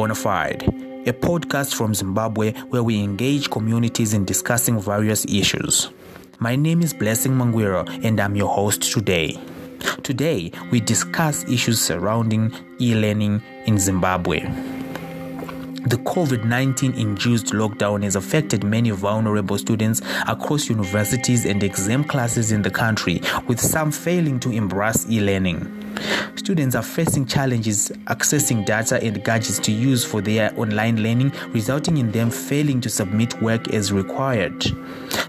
Bonafide, a podcast from Zimbabwe where we engage communities in discussing various issues. My name is Blessing Mangwiro and I'm your host today. Today, we discuss issues surrounding e learning in Zimbabwe. The COVID 19 induced lockdown has affected many vulnerable students across universities and exam classes in the country, with some failing to embrace e learning. Students are facing challenges accessing data and gadgets to use for their online learning, resulting in them failing to submit work as required.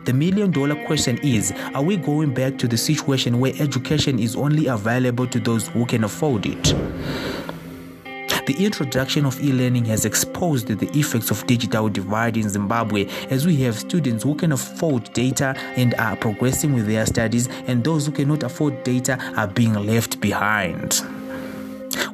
The million dollar question is Are we going back to the situation where education is only available to those who can afford it? The introduction of e learning has exposed the effects of digital divide in Zimbabwe as we have students who can afford data and are progressing with their studies, and those who cannot afford data are being left behind.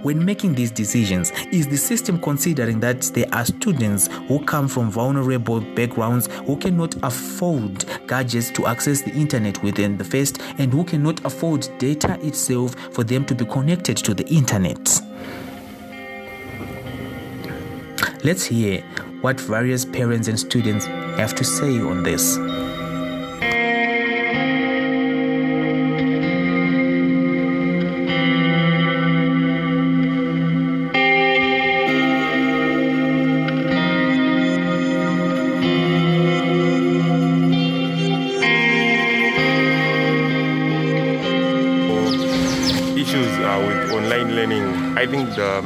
When making these decisions, is the system considering that there are students who come from vulnerable backgrounds who cannot afford gadgets to access the internet within the first and who cannot afford data itself for them to be connected to the internet? Let's hear what various parents and students have to say on this.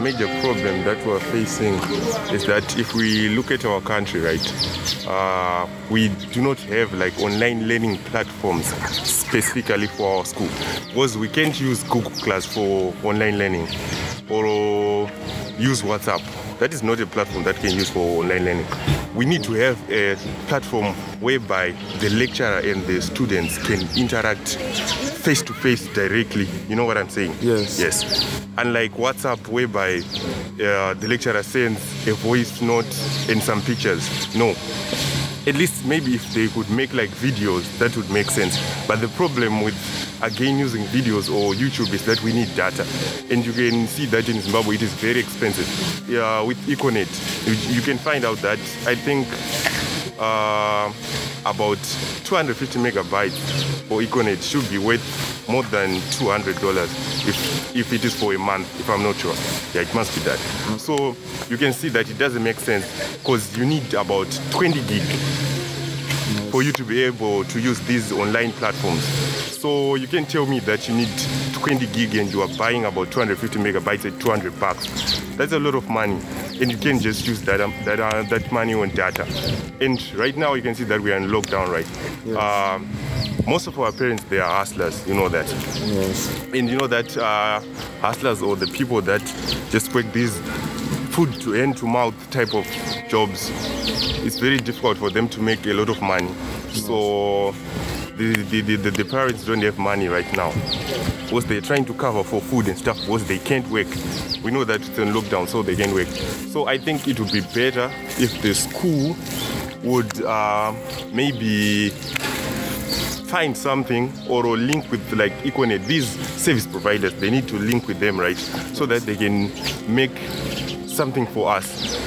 Major problem that we're facing is that if we look at our country, right, uh, we do not have like online learning platforms specifically for our school because we can't use Google Class for online learning or use WhatsApp. That is not a platform that can use for online learning. We need to have a platform whereby the lecturer and the students can interact face to face directly. You know what I'm saying? Yes. Yes. Unlike WhatsApp, whereby uh, the lecturer sends a voice note and some pictures. No. At least maybe if they could make like videos, that would make sense. But the problem with again using videos or YouTube is that we need data, and you can see that in Zimbabwe it is very expensive. Yeah, with Econet, you, you can find out that I think uh, about 250 megabytes for Econet should be worth more than 200 dollars if if it is for a month. If I'm not sure, yeah, it must be that. So you can see that it doesn't make sense because you need about 20 gig for you to be able to use these online platforms. So you can tell me that you need 20 gig and you are buying about 250 megabytes at 200 bucks. That's a lot of money, and you can just use that um, that uh, that money on data. And right now you can see that we are in lockdown, right? Um, most of our parents they are hustlers, you know that. Yes. And you know that uh, hustlers or the people that just work these food to end to mouth type of jobs, it's very difficult for them to make a lot of money. So the, the, the, the, parents don't have money right now because they're trying to cover for food and stuff because they can't work. We know that it's in lockdown, so they can't work. So I think it would be better if the school would uh, maybe find something or a link with like Econet, these service providers, they need to link with them, right? So that they can make something for us.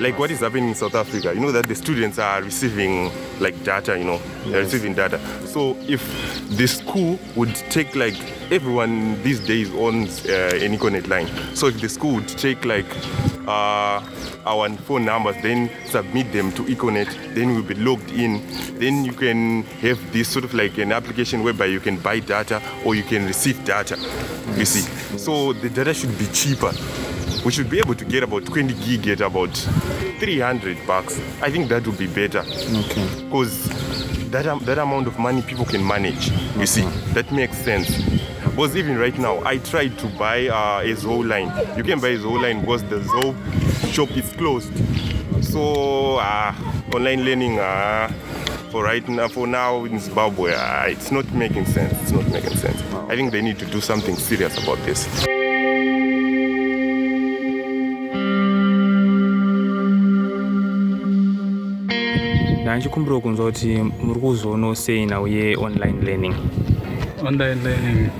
Like what is happening in South Africa, you know that the students are receiving like data, you know, they're receiving data. So if the school would take like everyone these days owns uh, an Econet line. So if the school would take like uh, our phone numbers, then submit them to Econet, then we'll be logged in. Then you can have this sort of like an application whereby you can buy data or you can receive data. You see, so the data should be cheaper. We should be able to get about 20 gig at about 300 bucks. I think that would be better Okay. because that, am- that amount of money people can manage. You see, that makes sense. Because even right now, I tried to buy uh, a Zoho line. You can buy a Zoho line because the Zoho shop is closed. So, uh, online learning uh, for right now, for now in Zimbabwe, uh, it's not making sense. It's not making sense. I think they need to do something serious about this. Ndanchikumbira kunzwa kuti muri kuzoonawo sei nhau yeonline learning. Online learning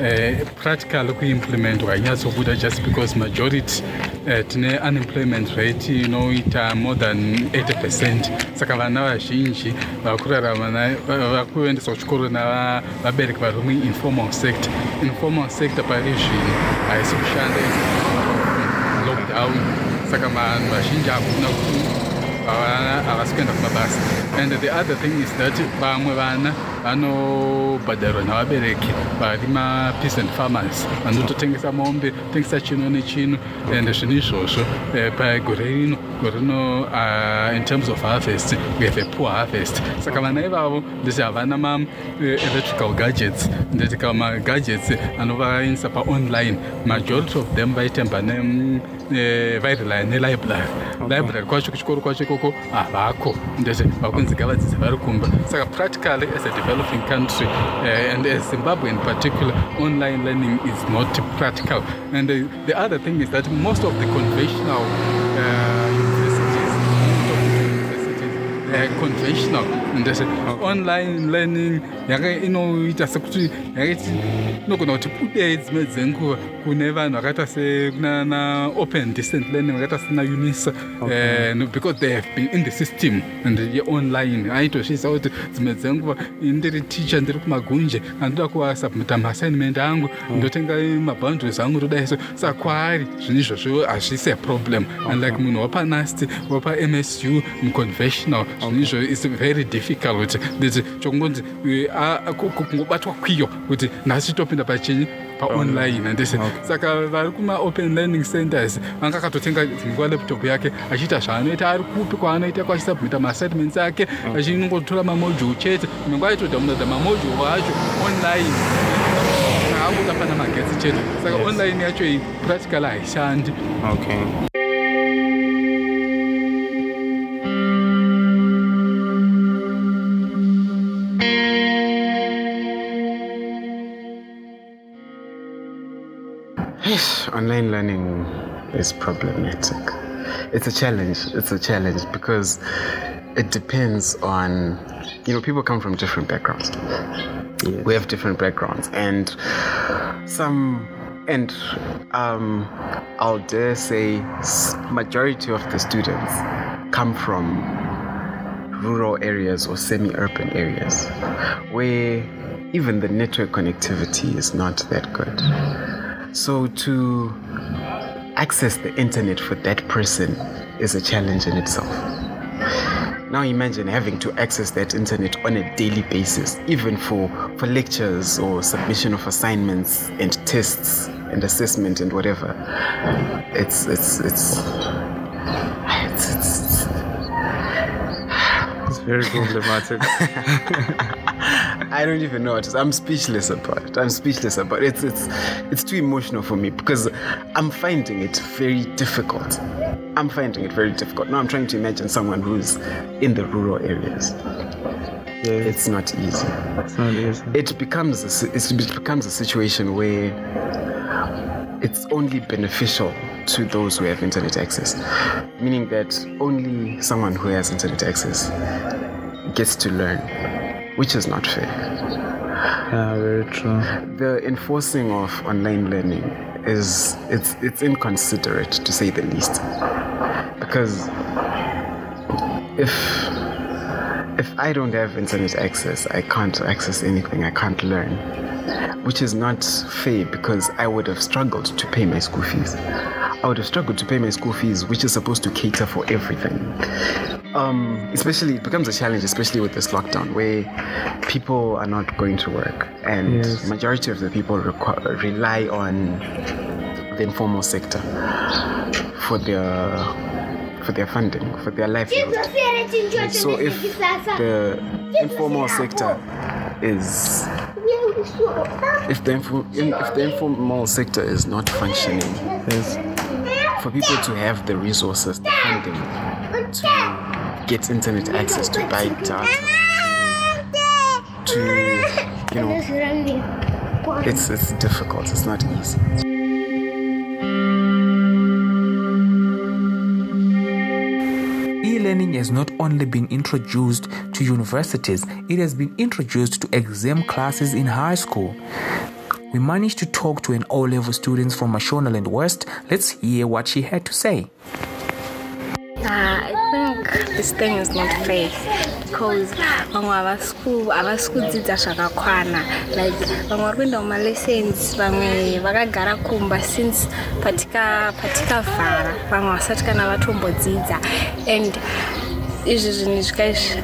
um practical kuimplementwa hainyatsobuda just because majority uh, tine unemployment rate inoita more than 80 percent. Saka vana vazhinji vakurarama vakuendeswa kuchikoro navabereki vari muinformal sector. Informal sector pari zvino haisi kushanda lockdown. Saka vanhu vazhinji hakuna ku- havasi kuenda kumabasa and the other thing is that vamwe vana vanobhadharwa navabereki vari mapeace and farmers. Vanototengesa mombe tengesa chino nechino and zvinhu izvozvo eh, pagore rino gore rino uh, in terms of harvest we have a poor harvest. Saka vana ivavo ndeti havana ma-electrical gadgets ndeti ka magadgets anovainisa paonline. Majority of them vaitemba vairelaya nelibrary. Library kwacho kuchikoro kwacho ikoko havako. Ndeti vakunzi ngavadzidzi vari kumba. Saka practically as a developing country uh, and as zimbabwe in particular online learning is not practical. And uh, the other thing is that most of the conventional conventional. Ndese online learning yanga inoita sekuti yakaiti inogona kuti budei dzimwe dzenguva kune vanhu vakaita sekunana open distant learning vakaita sena unisa. Eh, because they have been in the system and yeonline aitozviisa kuti dzimwe dzenguva ndiri ticha ndiri kumagunje andoda kuasubmita maassignment angu ndotenga mabundles angu todai so saka kwaari zvinhu izvozvo hazvisi aproblem unlike munhu wapanasti wapamsu muconventional izvo is very difficult nditi chokungonzi kungobatwa kwiyo kuti nhasi topinda pachinyi paonline handisi saka vari kumaopen learning centers vanga akatotenga nguva laptop yake achiita zvaanoita ari kupi kwaanoita kwachisubmita maassignments ake achinongotora mamodule chete. Imwe nguva aitodhamunodha mamodule acho online. Aangoda pana magetsi chete. Saka online yacho iyi practical haishandi. Okay. Online learning is problematic. It's a challenge. It's a challenge because it depends on, you know, people come from different backgrounds. We have different backgrounds, and some, and um, I'll dare say, majority of the students come from rural areas or semi-urban areas where even the network connectivity is not that good. So to access the internet for that person is a challenge in itself. Now imagine having to access that internet on a daily basis, even for, for lectures or submission of assignments and tests and assessment and whatever. It's it's it's it's, it's, It's very problematic. I don't even know what to say. I'm speechless about it. I'm speechless about it. It's it's it's too emotional for me because I'm finding it very difficult. I'm finding it very difficult. Now I'm trying to imagine someone who's in the rural areas. yeah, It's not easy. it's not easy. It becomes a, it becomes a situation where it's only beneficial to those who have internet access, meaning that only someone who has internet access gets to learn, which is not fair. Yeah, very true. the enforcing of online learning is it's it's inconsiderate to say the least because if if I don't have internet access, I can't access anything. I can't learn, which is not fair because I would have struggled to pay my school fees. I would have struggled to pay my school fees, which is supposed to cater for everything. Um, especially, it becomes a challenge, especially with this lockdown, where people are not going to work, and Yes. majority of the people requ- rely on the informal sector for their for their funding, for their livelihood. So if the informal sector is if the info, if the informal sector is not functioning, Yes. For people to have the resources, the funding to get internet access, to buy data, to you know, it's it's difficult. It's not easy. E-learning has not only been introduced to universities, it has been introduced to exam classes in high school. We managed to talk to an O level student from Mashonaland West. Let's hear what she had to say. Uh, I think this thing is not fair because vamwe havasiku havasikudzidza zvakakwana like vamwe vari kuenda kumalessons vamwe vakagara kumba since patika patikavhara vamwe vasati kana vatombodzidza and izvi zvinhu zvikaizvi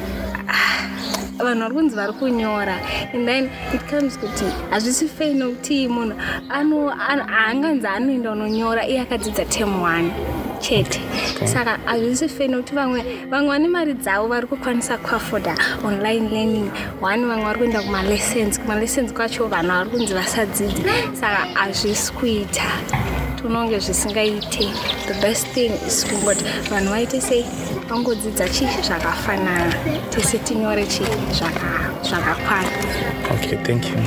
vanhu vari kunzi vari kunyora. And then it comes kuti hazvisi fei nokuti munhu haanganzi anoenda unonyora iye akadzidza tem one. Chete. Saka hazvisi fei nokuti vamwe vamwe vane mari dzavo vari kukwanisa kuafoda online learning. One vamwe vari kuenda kumalessons kumalessons kwacho vanhu vari kunzi vasadzidzi saka hazvisi kuita tinonge zvisingaite the best thing is kungoti vanhu vaite sei? Vangodzidza chii zvakafanana. Tese tinyore chii zvakakwana. Okay thank you.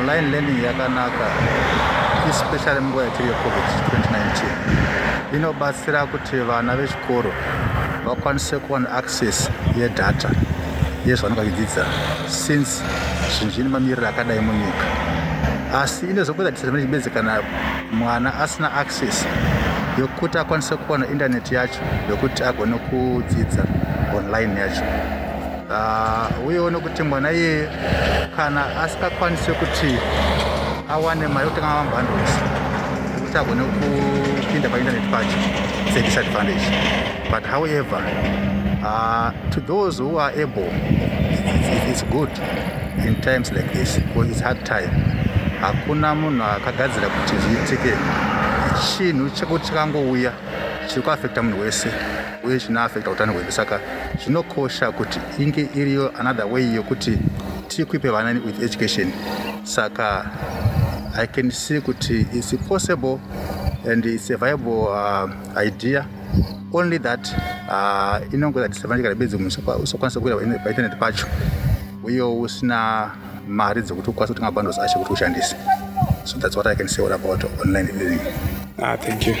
Online learning yakanaka especially munguva yatiri yecovid 2019 inobatsira kuti vana vechikoro vakwanise kuwana access yedata yezvavanenge vachidzidza since zvinhu zvine mamiriro akadai munyika. Asi disadvantage bedzi kana mwana asina access yokuti akwanise kuwana indaneti yacho yokuti agone kudzidza online yacho. Uh, uyewo nekuti mwana iye kana asingakwanisi kuti awane mari yokutenga mabundles ekuti agone kupinda paindaneti pacho its a disadvantage but however uh, to those who are able it's, it's good in times like this because it's hard time. Hakuna munhu akagadzira kuti zviitike. Chinhu chekuti chakangouya chiri kuafekta munhu wese uye chinoafekta utano hwedu. Saka zvinokosha kuti inge iriyo another way yokuti tikwipe vana with education. Saka i can see kuti its possible and its a viable uh, idea. Only that uh, inongoza disadvantage kana bedzi munhu usakwanisa kuira paintaneti pacho. Uyewo usina mari dzekuti ukwanisa kutenga bundles acho kuti ushandise. So that's what i can say all about online learning. Ah, thank you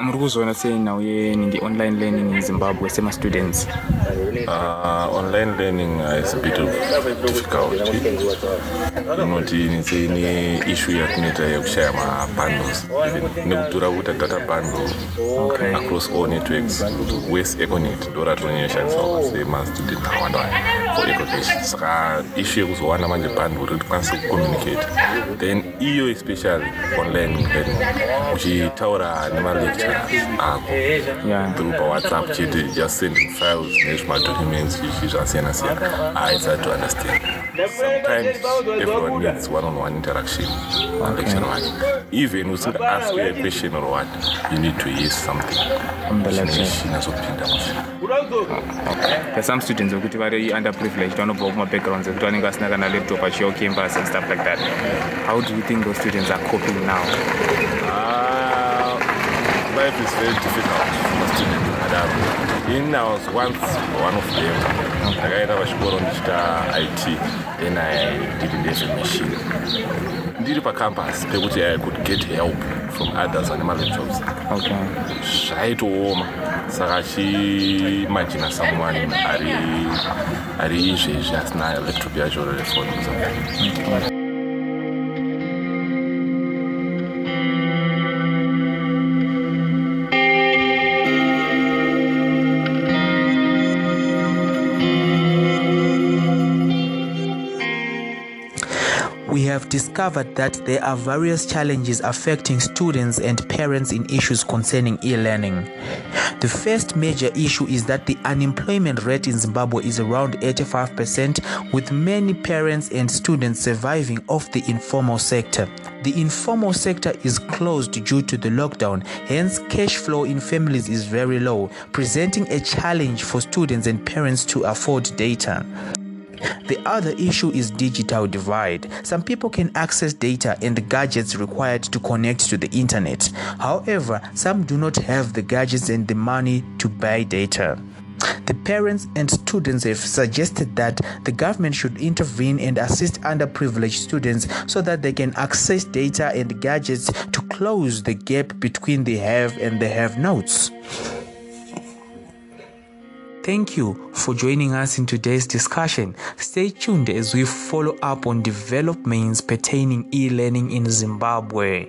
muri kuzoona sei ni online learning in zimbabwe sema-students uh, online learning is a bit of difficulty inoti inise ine issue yatinoita yekushaya mabundles nekudhura kuita data bundle okay. across all networks. West econet ndo ratinonyeshandiswa semastudent awanda for education saka issue yekuzowana manje bundle kuti tikwanise kucommunicate. Then iyo especially online learning uchitaura nemalecture ako through pawhatsapp chete just sending files nezvimadocuments izvi zvasiyana-siyana. I start to understand. Sometimes everyone needs one-on-one interaction lecture wake even using ask a question or what you need to hear something. Chinazopinda there's some students wekuti vari underprivileged vanobva kumabackgrounds ekuti vanenge vasina kana laptop achiyo campus and stuff like that. How do you think those students are coping now? Uh, life is very difficult for students adaro in i was once one of them. Ndakaenda pachikoro ndichita it then i did ndezvemachine ndiri pacampus pekuti i could get help from others vane malaptops okay. zvaitooma someone ari ari izvezvi asina yacho refoni we have discovered that there are various challenges affecting students and parents in issues concerning e-learning. The first major issue is that the unemployment rate in Zimbabwe is around 85%, with many parents and students surviving off the informal sector. The informal sector is closed due to the lockdown, hence, cash flow in families is very low, presenting a challenge for students and parents to afford data. The other issue is digital divide. Some people can access data and the gadgets required to connect to the internet. However, some do not have the gadgets and the money to buy data. The parents and students have suggested that the government should intervene and assist underprivileged students so that they can access data and gadgets to close the gap between the have and the have notes. Thank you for joining us in today's discussion. Stay tuned as we follow up on developments pertaining e learning in Zimbabwe.